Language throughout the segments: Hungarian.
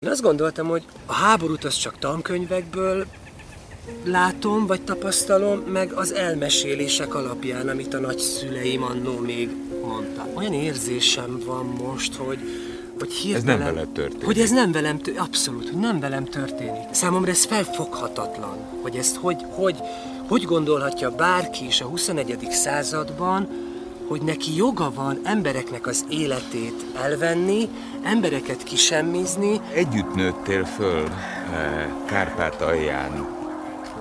Én azt gondoltam, hogy a háborút az csak tankönyvekből látom, vagy tapasztalom, meg az elmesélések alapján, amit a nagyszüleim annó még mondtak. Olyan érzésem van most, hogy, hogy hirtelen... Ez nem veled történik. Hogy ez nem velem, tö- abszolút, hogy nem velem történik. Számomra ez felfoghatatlan, hogy ezt hogy, hogy, hogy gondolhatja bárki is a 21. században, hogy neki joga van embereknek az életét elvenni, embereket kisemmizni. Együtt nőttél föl eh, Kárpátalján,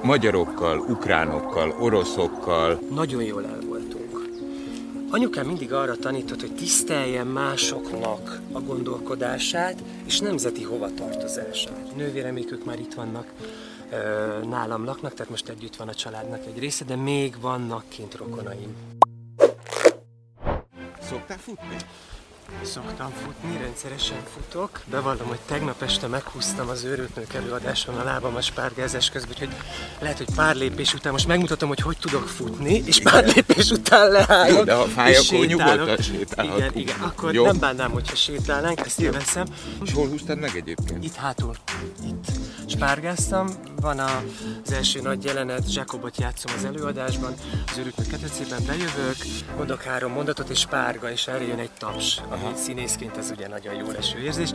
magyarokkal, ukránokkal, oroszokkal. Nagyon jól el voltunk. Anyukám mindig arra tanított, hogy tiszteljen másoknak a gondolkodását és nemzeti hovatartozását. Nővéremék ők már itt vannak, ö, nálam laknak, tehát most együtt van a családnak egy része, de még vannak kint rokonaim. Szoktál futni? Szoktam futni, rendszeresen futok. Bevallom, hogy tegnap este meghúztam az őrültnők előadáson a lábam a spárgázás közben, úgyhogy lehet, hogy pár lépés után most megmutatom, hogy hogy tudok futni, és pár lépés után leállok. De ha fáj, akkor nyugodtan sétálhatunk. Igen, igen, akkor Jó. nem bánnám, hogyha sétálnánk, ezt veszem. És hol húztad meg egyébként? Itt hátul, itt spárgáztam, van a, az első nagy jelenet, Zsákobot játszom az előadásban, az őrültnők ketrecében bejövök, mondok három mondatot, és spárga, és erre jön egy taps, ami színészként ez ugye nagyon jó leső érzés.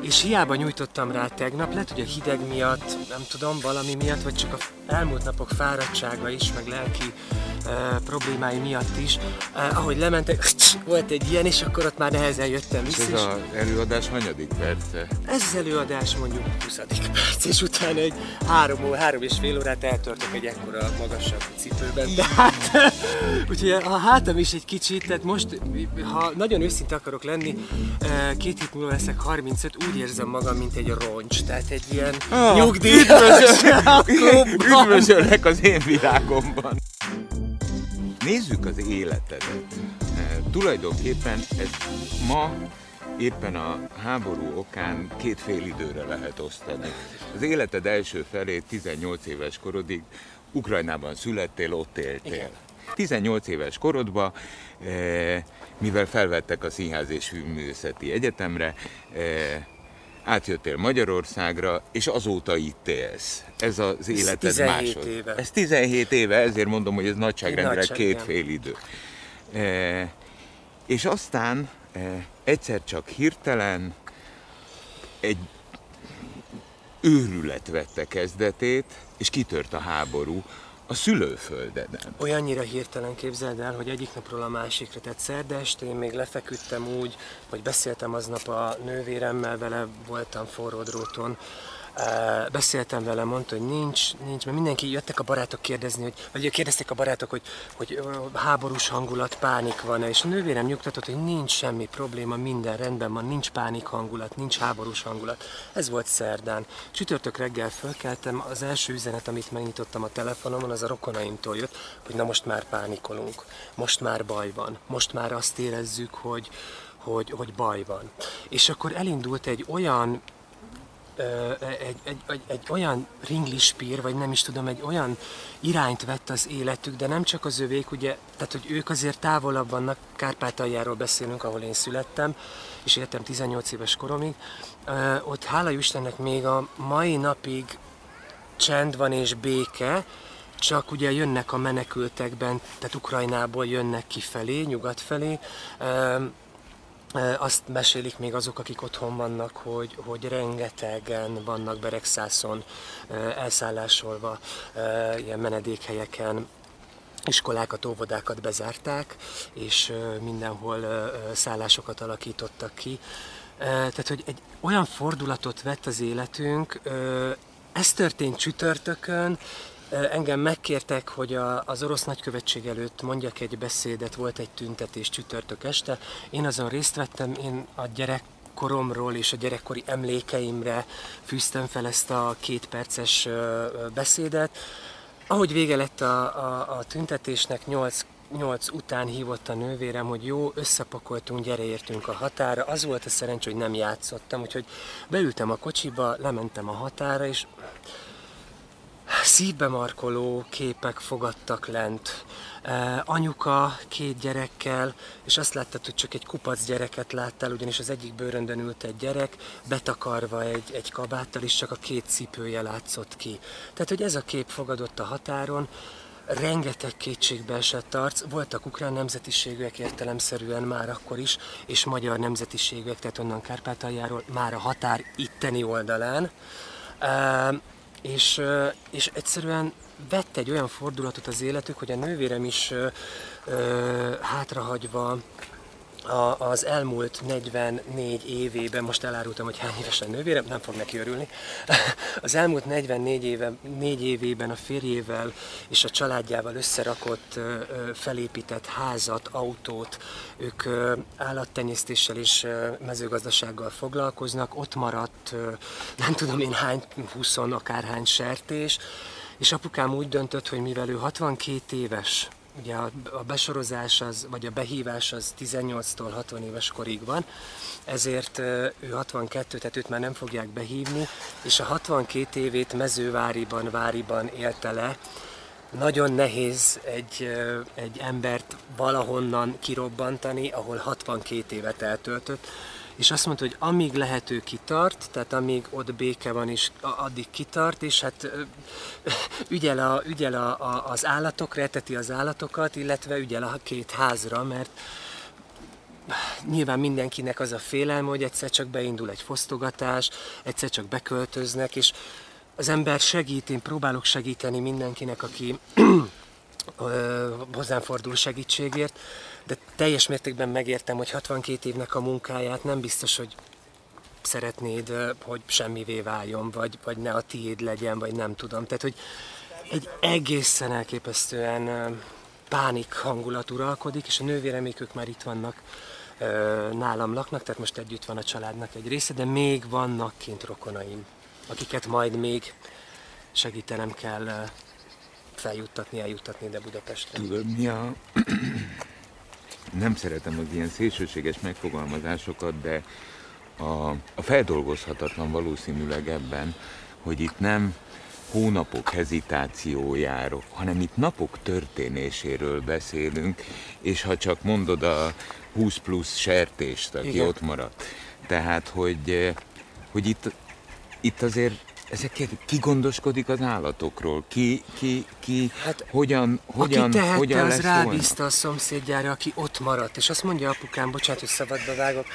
És hiába nyújtottam rá tegnap, lehet, hogy a hideg miatt, nem tudom, valami miatt, vagy csak a elmúlt napok fáradtsága is, meg lelki uh, problémái miatt is, uh, ahogy lementek, volt egy ilyen, és akkor ott már nehezen jöttem És vissza. ez az előadás hanyadik perce? ez az előadás mondjuk 20. perc, és utána egy három, három és fél órát eltörtök egy ekkora magasabb cipőben. De hát, úgyhogy a hátam is egy kicsit, tehát most, ha nagyon őszinte akarok lenni, két hét múlva leszek 35, úgy érzem magam, mint egy roncs, tehát egy ilyen Ah, nyugdíjas. Üdvözöllek az én világomban! Nézzük az életedet. E, tulajdonképpen ez ma éppen a háború okán két fél időre lehet osztani. Az életed első felét 18 éves korodig Ukrajnában születtél, ott éltél. Igen. 18 éves korodban, eh, mivel felvettek a Színház és Művészeti Egyetemre, eh, átjöttél Magyarországra, és azóta itt élsz. Ez az életed 17 másod. éve. Ez 17 éve, ezért mondom, hogy ez nagyságrendileg Nagyság, két fél idő. E, és aztán e, egyszer csak hirtelen egy őrület vette kezdetét, és kitört a háború a szülőföldeden. Olyannyira hirtelen képzeld el, hogy egyik napról a másikra, tehát szerda este én még lefeküdtem úgy, hogy beszéltem aznap a nővéremmel, vele voltam forró dróton, beszéltem vele, mondta, hogy nincs, nincs, mert mindenki jöttek a barátok kérdezni, hogy, vagy kérdezték a barátok, hogy, hogy háborús hangulat, pánik van-e, és a nővérem nyugtatott, hogy nincs semmi probléma, minden rendben van, nincs pánik hangulat, nincs háborús hangulat. Ez volt szerdán. Csütörtök reggel fölkeltem, az első üzenet, amit megnyitottam a telefonomon, az a rokonaimtól jött, hogy na most már pánikolunk, most már baj van, most már azt érezzük, hogy, hogy, hogy baj van. És akkor elindult egy olyan egy, egy, egy, egy olyan ringlispír, vagy nem is tudom, egy olyan irányt vett az életük, de nem csak az övék, ugye, tehát hogy ők azért távolabb vannak, Kárpátaljáról beszélünk, ahol én születtem, és éltem 18 éves koromig, ott hála Istennek még a mai napig csend van és béke, csak ugye jönnek a menekültekben, tehát Ukrajnából jönnek kifelé, nyugat felé, Azt mesélik még azok, akik otthon vannak, hogy, hogy rengetegen vannak Beregszászon elszállásolva, ilyen menedékhelyeken, iskolákat, óvodákat bezárták, és mindenhol szállásokat alakítottak ki. Tehát, hogy egy olyan fordulatot vett az életünk, ez történt csütörtökön, Engem megkértek, hogy a, az orosz nagykövetség előtt mondjak egy beszédet, volt egy tüntetés csütörtök este. Én azon részt vettem, én a gyerek koromról és a gyerekkori emlékeimre fűztem fel ezt a két perces beszédet. Ahogy vége lett a, a, a tüntetésnek, nyolc, nyolc után hívott a nővérem, hogy jó, összepakoltunk, gyere értünk a határa. Az volt a szerencsé, hogy nem játszottam, úgyhogy beültem a kocsiba, lementem a határa, és szívbe markoló képek fogadtak lent. Anyuka két gyerekkel, és azt láttad, hogy csak egy kupac gyereket láttál, ugyanis az egyik bőröndön ült egy gyerek, betakarva egy, egy kabáttal, és csak a két cipője látszott ki. Tehát, hogy ez a kép fogadott a határon, rengeteg kétségbe esett arc, voltak ukrán nemzetiségűek értelemszerűen már akkor is, és magyar nemzetiségűek, tehát onnan Kárpátaljáról már a határ itteni oldalán. És, és egyszerűen vett egy olyan fordulatot az életük, hogy a nővérem is hátrahagyva a, az elmúlt 44 évében, most elárultam, hogy hány évesen nővérem, nem fog neki örülni, az elmúlt 44 éve, 4 évében a férjével és a családjával összerakott, felépített házat, autót, ők állattenyésztéssel és mezőgazdasággal foglalkoznak, ott maradt nem tudom én hány, 20 akárhány sertés, és apukám úgy döntött, hogy mivel ő 62 éves, ugye a, besorozás az, vagy a behívás az 18-tól 60 éves korig van, ezért ő 62, tehát őt már nem fogják behívni, és a 62 évét mezőváriban, váriban élte le. Nagyon nehéz egy, egy embert valahonnan kirobbantani, ahol 62 évet eltöltött és azt mondta, hogy amíg lehető kitart, tehát amíg ott béke van, és addig kitart, és hát ügyel, a, ügyel a, a, az állatokra, eteti az állatokat, illetve ügyel a két házra, mert nyilván mindenkinek az a félelme, hogy egyszer csak beindul egy fosztogatás, egyszer csak beköltöznek, és az ember segít, én próbálok segíteni mindenkinek, aki hozzám fordul segítségért, de teljes mértékben megértem, hogy 62 évnek a munkáját nem biztos, hogy szeretnéd, hogy semmivé váljon, vagy, vagy ne a tiéd legyen, vagy nem tudom. Tehát, hogy egy egészen elképesztően pánik hangulat uralkodik, és a nővéremék ők már itt vannak, nálam laknak, tehát most együtt van a családnak egy része, de még vannak kint rokonaim, akiket majd még segítenem kell feljuttatni, eljuttatni ide Budapestre. Tudod, mi a nem szeretem az ilyen szélsőséges megfogalmazásokat, de a, a feldolgozhatatlan valószínűleg ebben, hogy itt nem hónapok hezitációjáról, hanem itt napok történéséről beszélünk, és ha csak mondod a 20 plusz sertést, aki Igen. ott maradt. Tehát, hogy, hogy itt, itt azért ezekért ki gondoskodik az állatokról? Ki, ki, ki, hát, hogyan, hogyan, aki tehette, hogyan az rábízta a szomszédjára, aki ott maradt. És azt mondja apukám, bocsánat, hogy szabadba vágok,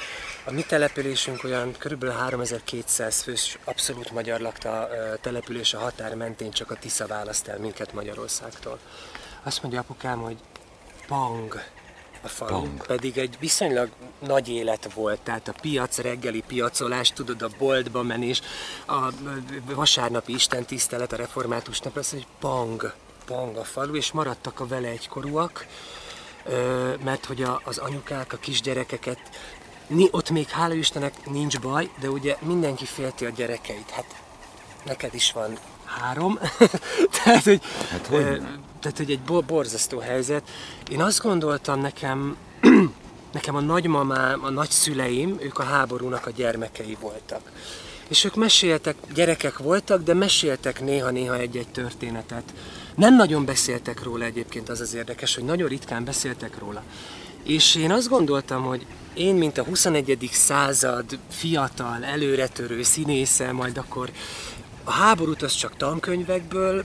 a mi településünk olyan kb. 3200 fős, abszolút magyar lakta település a határ mentén, csak a Tisza választ el minket Magyarországtól. Azt mondja apukám, hogy pang, a falu, Pong. pedig egy viszonylag nagy élet volt, tehát a piac, reggeli piacolás, tudod, a boltba menés, a vasárnapi Isten tisztelet, a református nap, az, hogy pang, pang a falu, és maradtak a vele egykorúak, mert hogy az anyukák, a kisgyerekeket, ott még hála Istennek nincs baj, de ugye mindenki félti a gyerekeit. Hát neked is van három. tehát, hogy, hát, hogy tehát, hogy egy borzasztó helyzet. Én azt gondoltam nekem, nekem a nagymamám, a nagyszüleim, ők a háborúnak a gyermekei voltak. És ők meséltek, gyerekek voltak, de meséltek néha-néha egy-egy történetet. Nem nagyon beszéltek róla egyébként, az az érdekes, hogy nagyon ritkán beszéltek róla. És én azt gondoltam, hogy én, mint a 21. század fiatal, előretörő színésze, majd akkor a háborút az csak tankönyvekből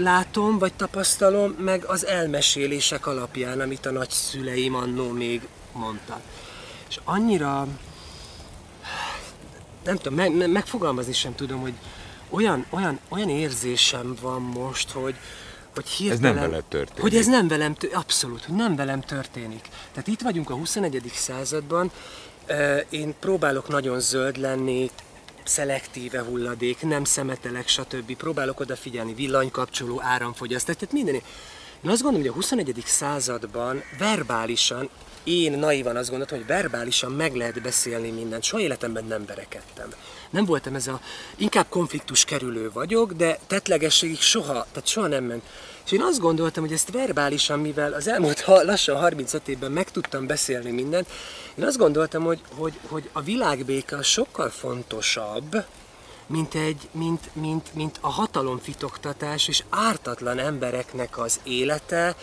látom, vagy tapasztalom, meg az elmesélések alapján, amit a nagyszüleim annó még mondtak. És annyira, nem tudom, meg, megfogalmazni sem tudom, hogy olyan, olyan, olyan érzésem van most, hogy, hogy hirtelen, ez nem veled történik. Hogy ez nem velem, abszolút, hogy nem velem történik. Tehát itt vagyunk a 21. században, én próbálok nagyon zöld lenni, szelektíve hulladék, nem szemetelek, stb. Próbálok odafigyelni, villanykapcsoló, áramfogyasztás, tehát minden. Én azt gondolom, hogy a 21. században verbálisan, én naivan azt gondoltam, hogy verbálisan meg lehet beszélni mindent. Soha életemben nem verekedtem. Nem voltam ez a, inkább konfliktus kerülő vagyok, de tetlegességig soha, tehát soha nem ment. És én azt gondoltam, hogy ezt verbálisan, mivel az elmúlt lassan 35 évben meg tudtam beszélni mindent, én azt gondoltam, hogy, hogy, hogy a világbéke sokkal fontosabb, mint, egy, mint, mint, mint a hatalomfitoktatás és ártatlan embereknek az élete.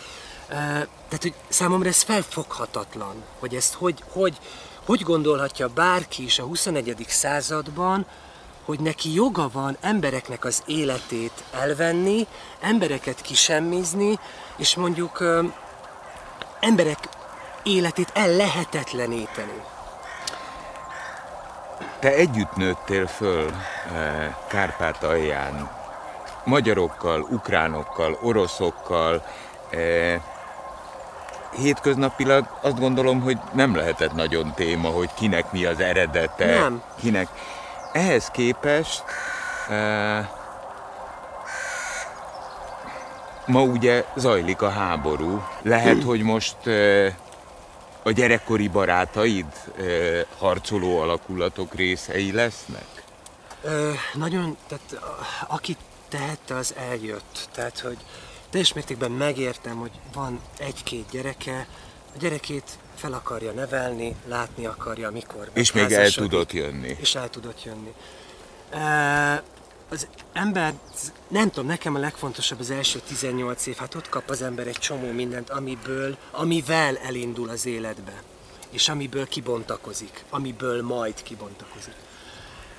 Tehát, hogy számomra ez felfoghatatlan, hogy ezt hogy, hogy, hogy gondolhatja bárki is a 21. században, hogy neki joga van embereknek az életét elvenni, embereket kisemmizni, és mondjuk emberek életét ellehetetleníteni. Te együtt nőttél föl Kárpátalján, magyarokkal, ukránokkal, oroszokkal, hétköznapilag azt gondolom, hogy nem lehetett nagyon téma, hogy kinek mi az eredete, nem. kinek. Ehhez képest e, ma ugye zajlik a háború. Lehet, hogy most e, a gyerekkori barátaid e, harcoló alakulatok részei lesznek? Ö, nagyon, tehát aki tehette, az eljött. Tehát, hogy teljes mértékben megértem, hogy van egy-két gyereke, a gyerekét fel akarja nevelni, látni akarja, mikor. És még el tudott jönni. És el tudott jönni. Az ember, nem tudom, nekem a legfontosabb az első 18 év, hát ott kap az ember egy csomó mindent, amiből, amivel elindul az életbe, és amiből kibontakozik, amiből majd kibontakozik.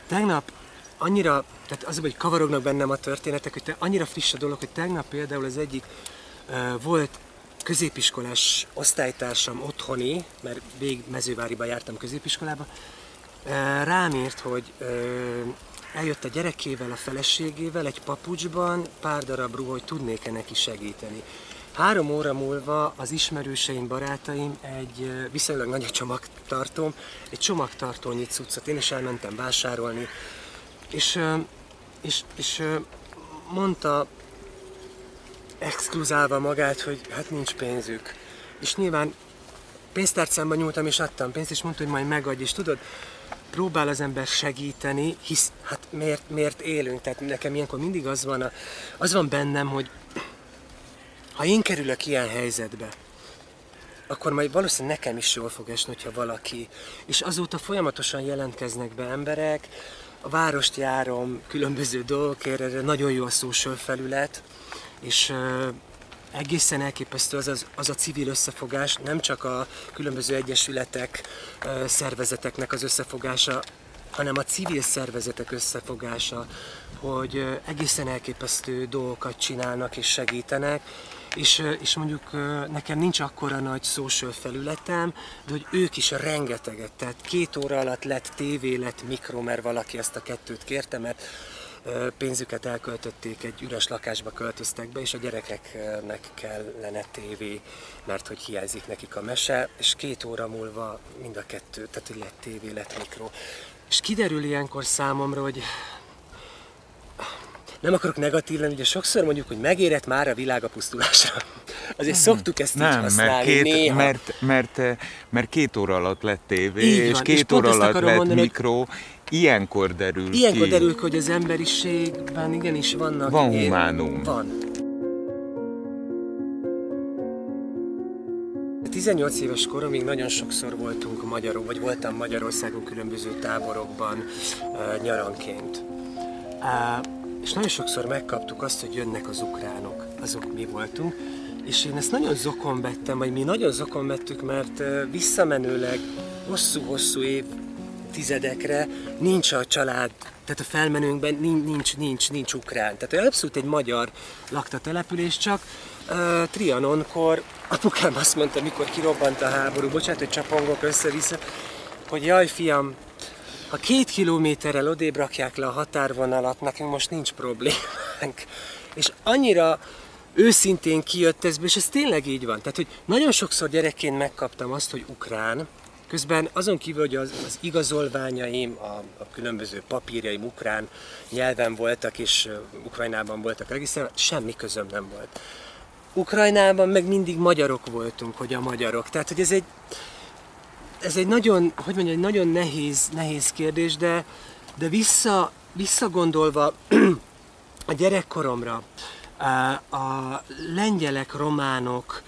Tegnap annyira, tehát az, hogy kavarognak bennem a történetek, hogy te, annyira friss a dolog, hogy tegnap például az egyik volt középiskolás osztálytársam otthoni, mert végig mezőváriba jártam középiskolába, rám írt, hogy eljött a gyerekével, a feleségével egy papucsban, pár darab ruha, hogy tudnék-e neki segíteni. Három óra múlva az ismerőseim, barátaim egy viszonylag nagy a csomagtartóm, egy csomagtartónyi cuccot, én is elmentem vásárolni, és, és, és mondta exkluzálva magát, hogy hát nincs pénzük. És nyilván pénztárcámba nyúltam és adtam pénzt, és mondta, hogy majd megadj, és tudod, próbál az ember segíteni, hisz hát miért, miért élünk, tehát nekem ilyenkor mindig az van, a, az van bennem, hogy ha én kerülök ilyen helyzetbe, akkor majd valószínűleg nekem is jól fog esni, hogyha valaki. És azóta folyamatosan jelentkeznek be emberek, a várost járom különböző dolgokért, erre nagyon jó a social felület, és egészen elképesztő az, az, az a civil összefogás, nem csak a különböző egyesületek, szervezeteknek az összefogása, hanem a civil szervezetek összefogása, hogy egészen elképesztő dolgokat csinálnak és segítenek, és, és mondjuk nekem nincs akkora nagy social felületem, de hogy ők is rengeteget, tehát két óra alatt lett tévé, lett mikro, mert valaki ezt a kettőt kérte, mert pénzüket elköltötték, egy üres lakásba költöztek be, és a gyerekeknek kellene tévé, mert hogy hiányzik nekik a mese, és két óra múlva mind a kettő, tehát hogy lett tévé, lett mikro. És kiderül ilyenkor számomra, hogy nem akarok negatív lenni, ugye sokszor mondjuk, hogy megérett már a világ a pusztulásra. Azért nem, szoktuk ezt nem, így használni mert két, néha. Mert, mert, mert két óra alatt lett tévé, így és van, két és óra alatt lett mondani, mikro, ilyenkor derül Ilyenkor ki. derül ki, hogy az emberiségben igenis vannak... Van humánum. Van. 18 éves koromig nagyon sokszor voltunk magyarok, vagy voltam Magyarországon különböző táborokban nyaranként. És nagyon sokszor megkaptuk azt, hogy jönnek az ukránok, azok mi voltunk, és én ezt nagyon zokon vettem, vagy mi nagyon zokon vettük, mert visszamenőleg hosszú-hosszú év tizedekre nincs a család, tehát a felmenőnkben nincs, nincs, nincs, nincs ukrán. Tehát abszolút egy magyar lakta település, csak uh, Trianonkor apukám azt mondta, mikor kirobbant a háború, bocsánat, hogy csapongok össze-vissza, hogy jaj fiam, ha két kilométerrel odébb rakják le a határvonalat, nekünk most nincs problémánk. És annyira őszintén kijött ez, és ez tényleg így van. Tehát, hogy nagyon sokszor gyerekként megkaptam azt, hogy ukrán, Közben azon kívül, hogy az, az igazolványaim, a, a különböző papírjaim ukrán nyelven voltak, és Ukrajnában voltak regisztrálva, semmi közöm nem volt. Ukrajnában meg mindig magyarok voltunk, hogy a magyarok. Tehát, hogy ez egy, ez egy nagyon, hogy mondjam, egy nagyon nehéz, nehéz kérdés, de, de vissza, visszagondolva a gyerekkoromra, a lengyelek, románok,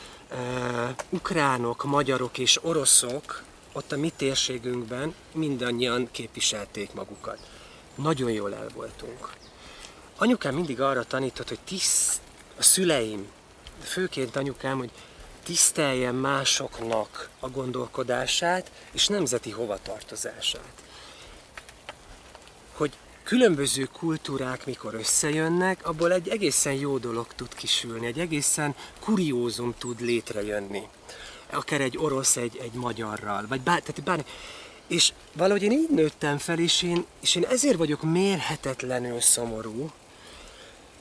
ukránok, magyarok és oroszok ott a mi térségünkben mindannyian képviselték magukat. nagyon jól el voltunk. Anyukám mindig arra tanított, hogy tiszt, a szüleim, főként anyukám, hogy tiszteljen másoknak a gondolkodását és nemzeti hovatartozását. Hogy különböző kultúrák mikor összejönnek, abból egy egészen jó dolog tud kisülni, egy egészen kuriózum tud létrejönni. Akár egy orosz egy, egy magyarral, vagy bár, tehát bár, és valahogy én így nőttem fel, és én, és én ezért vagyok mérhetetlenül szomorú,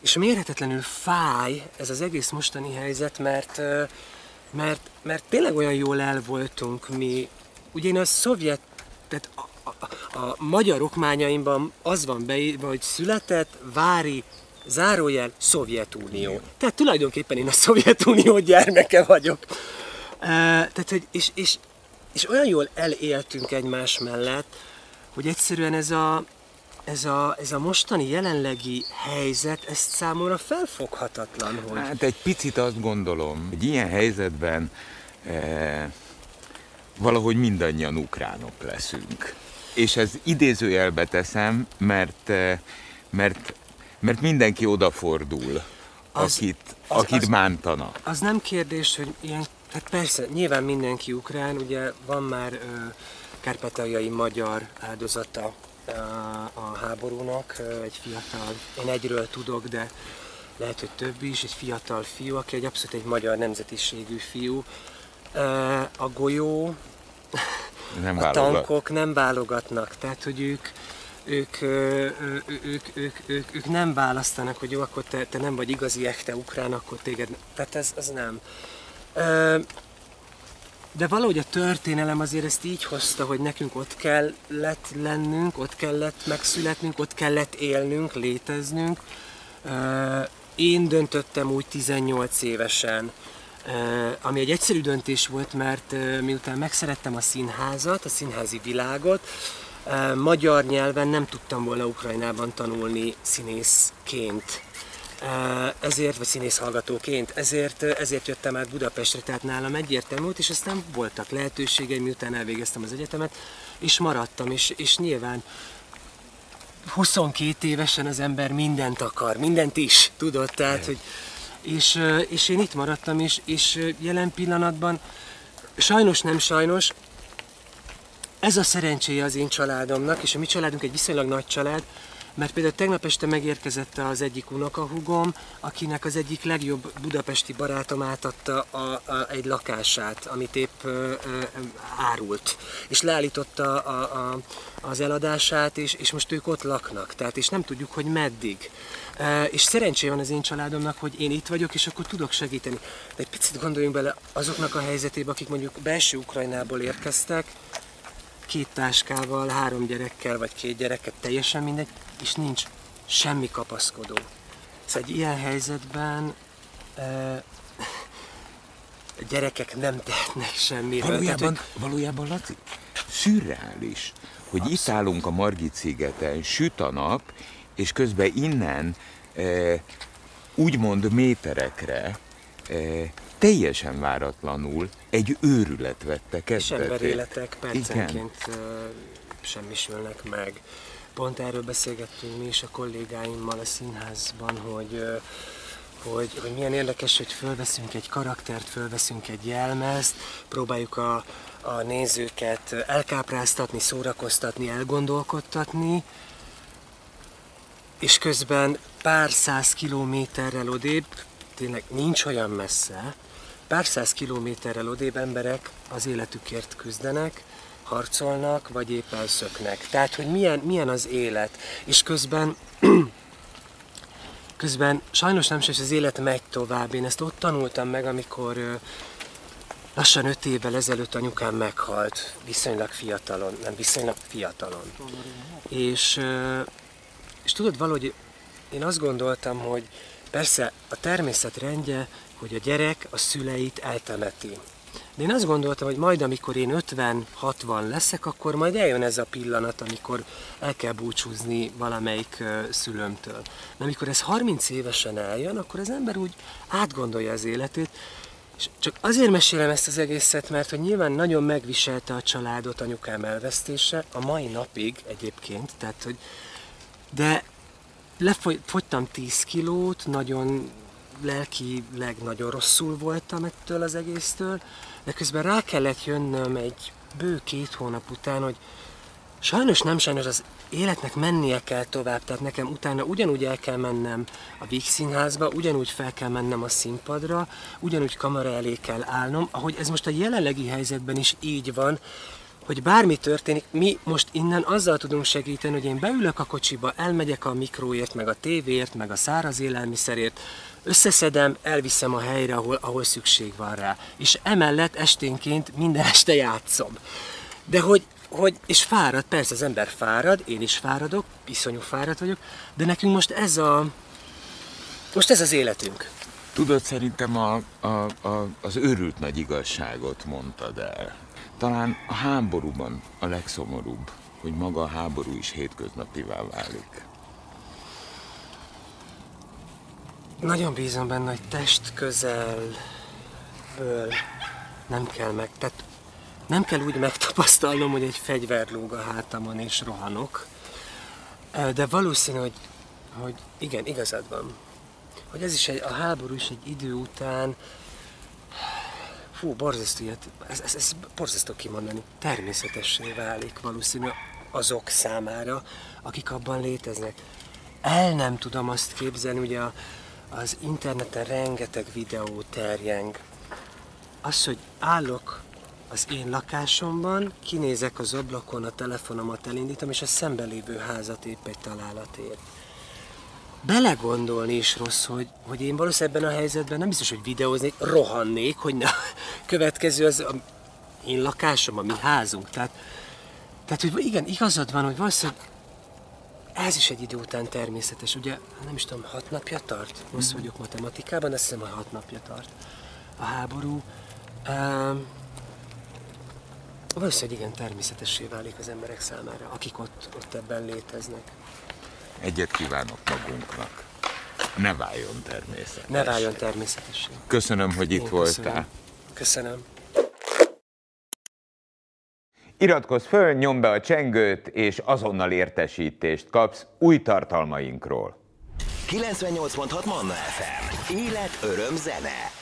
és mérhetetlenül fáj ez az egész mostani helyzet, mert, mert, mert tényleg olyan jól el voltunk mi. Ugye én a szovjet, tehát a, a, a magyar okmányaimban az van beírva, hogy született, vári, zárójel, Szovjetunió. Tehát tulajdonképpen én a Szovjetunió gyermeke vagyok. Tehát, hogy, és, és, és olyan jól eléltünk egymás mellett, hogy egyszerűen ez a, ez a, ez a mostani jelenlegi helyzet, ez számomra felfoghatatlan, hogy... Hát egy picit azt gondolom, hogy ilyen helyzetben e, valahogy mindannyian ukránok leszünk. És ez idézőjelbe teszem, mert, e, mert, mert mindenki odafordul, az, akit, az, akit az, bántanak. Az nem kérdés, hogy ilyen, hát persze, nyilván mindenki ukrán, ugye van már ö, kárpátaljai magyar áldozata a háborúnak, egy fiatal, én egyről tudok, de lehet, hogy több is, egy fiatal fiú, aki egy abszolút egy magyar nemzetiségű fiú. A golyó, nem a tankok nem válogatnak, tehát hogy ők, ők, ők, ők, ők, ők, ők nem választanak, hogy jó, akkor te, te nem vagy igazi ekte ukrán, akkor téged, tehát ez, ez nem. De valahogy a történelem azért ezt így hozta, hogy nekünk ott kellett lennünk, ott kellett megszületnünk, ott kellett élnünk, léteznünk. Én döntöttem úgy 18 évesen, ami egy egyszerű döntés volt, mert miután megszerettem a színházat, a színházi világot, magyar nyelven nem tudtam volna Ukrajnában tanulni színészként ezért, vagy színész hallgatóként, ezért, ezért jöttem át Budapestre, tehát nálam egyértelmű volt, és aztán voltak lehetőségeim, miután elvégeztem az egyetemet, és maradtam, és, és nyilván 22 évesen az ember mindent akar, mindent is, tudod, tehát, hogy és, és én itt maradtam, és, és jelen pillanatban sajnos nem sajnos, ez a szerencséje az én családomnak, és a mi családunk egy viszonylag nagy család, mert például tegnap este megérkezett az egyik unokahugom, akinek az egyik legjobb budapesti barátom átadta a, a, egy lakását, amit épp ö, ö, árult. És leállította a, a, az eladását, és, és most ők ott laknak. Tehát, és nem tudjuk, hogy meddig. E, és szerencsé van az én családomnak, hogy én itt vagyok, és akkor tudok segíteni. De egy picit gondoljunk bele azoknak a helyzetébe, akik mondjuk belső Ukrajnából érkeztek, két táskával, három gyerekkel, vagy két gyereket, teljesen mindegy, és nincs semmi kapaszkodó. Szóval egy ilyen helyzetben e, a gyerekek nem tehetnek semmiről. Valójában, Tehát, valójában Laci, szürreális, hogy Abszolút. itt állunk a Margit szigeten, süt a nap, és közben innen e, úgymond méterekre teljesen váratlanul egy őrület vette kezdetét. És emberéletek percenként Igen. semmisülnek meg. Pont erről beszélgettünk mi is a kollégáimmal a színházban, hogy hogy, hogy milyen érdekes, hogy fölveszünk egy karaktert, fölveszünk egy jelmezt, próbáljuk a, a nézőket elkápráztatni, szórakoztatni, elgondolkodtatni, és közben pár száz kilométerrel odébb, tényleg nincs olyan messze, pár száz kilométerrel odébb emberek az életükért küzdenek, harcolnak, vagy épp elszöknek. Tehát, hogy milyen, milyen az élet. És közben közben sajnos nem sem az élet megy tovább. Én ezt ott tanultam meg, amikor lassan öt évvel ezelőtt anyukám meghalt, viszonylag fiatalon, nem viszonylag fiatalon. És, és tudod, valahogy én azt gondoltam, hogy persze a természet rendje, hogy a gyerek a szüleit eltemeti. De én azt gondoltam, hogy majd amikor én 50-60 leszek, akkor majd eljön ez a pillanat, amikor el kell búcsúzni valamelyik szülőmtől. De amikor ez 30 évesen eljön, akkor az ember úgy átgondolja az életét, és csak azért mesélem ezt az egészet, mert hogy nyilván nagyon megviselte a családot anyukám elvesztése, a mai napig egyébként, tehát hogy De lefogytam 10 kilót, nagyon lelkileg nagyon rosszul voltam ettől az egésztől, de közben rá kellett jönnöm egy bő két hónap után, hogy sajnos nem sajnos az életnek mennie kell tovább, tehát nekem utána ugyanúgy el kell mennem a Víg Színházba, ugyanúgy fel kell mennem a színpadra, ugyanúgy kamera elé kell állnom, ahogy ez most a jelenlegi helyzetben is így van, hogy bármi történik, mi most innen azzal tudunk segíteni, hogy én beülök a kocsiba, elmegyek a mikróért, meg a tévéért, meg a száraz élelmiszerért, összeszedem, elviszem a helyre, ahol, ahol szükség van rá. És emellett esténként minden este játszom. De hogy, hogy, és fárad, persze az ember fárad, én is fáradok, iszonyú fárad vagyok, de nekünk most ez a, most ez az életünk. Tudod, szerintem a, a, a, az őrült nagy igazságot mondtad el. Talán a háborúban a legszomorúbb, hogy maga a háború is hétköznapivá válik. Nagyon bízom benne, hogy test közelből nem kell meg, tehát nem kell úgy megtapasztalnom, hogy egy fegyver lóg a hátamon és rohanok, de valószínű, hogy, hogy igen, igazad van. Hogy ez is egy, a háború is egy idő után, fú, borzasztó, ez, ez, ez borzasztó kimondani, természetessé válik valószínű azok számára, akik abban léteznek. El nem tudom azt képzelni, ugye a, az interneten rengeteg videó terjeng. Az, hogy állok az én lakásomban, kinézek az ablakon, a telefonomat elindítom, és a szemben lévő házat épp egy találatért. Belegondolni is rossz, hogy, hogy én valószínűleg ebben a helyzetben nem biztos, hogy videóznék, rohannék, hogy ne következő az a én lakásom, a mi házunk. Tehát, tehát hogy igen, igazad van, hogy valószínűleg ez is egy idő után természetes. Ugye, nem is tudom, hat napja tart? Rossz vagyok matematikában, azt hiszem, hogy hat napja tart a háború. Um, valószínűleg igen, természetessé válik az emberek számára, akik ott, ott ebben léteznek. Egyet kívánok magunknak. Ne váljon természetes. Ne váljon természetessé. Köszönöm, hogy itt Én voltál. Köszönöm. köszönöm. Iratkozz föl, nyomd be a csengőt, és azonnal értesítést kapsz új tartalmainkról. 98.6 Manna FM. Élet, öröm, zene.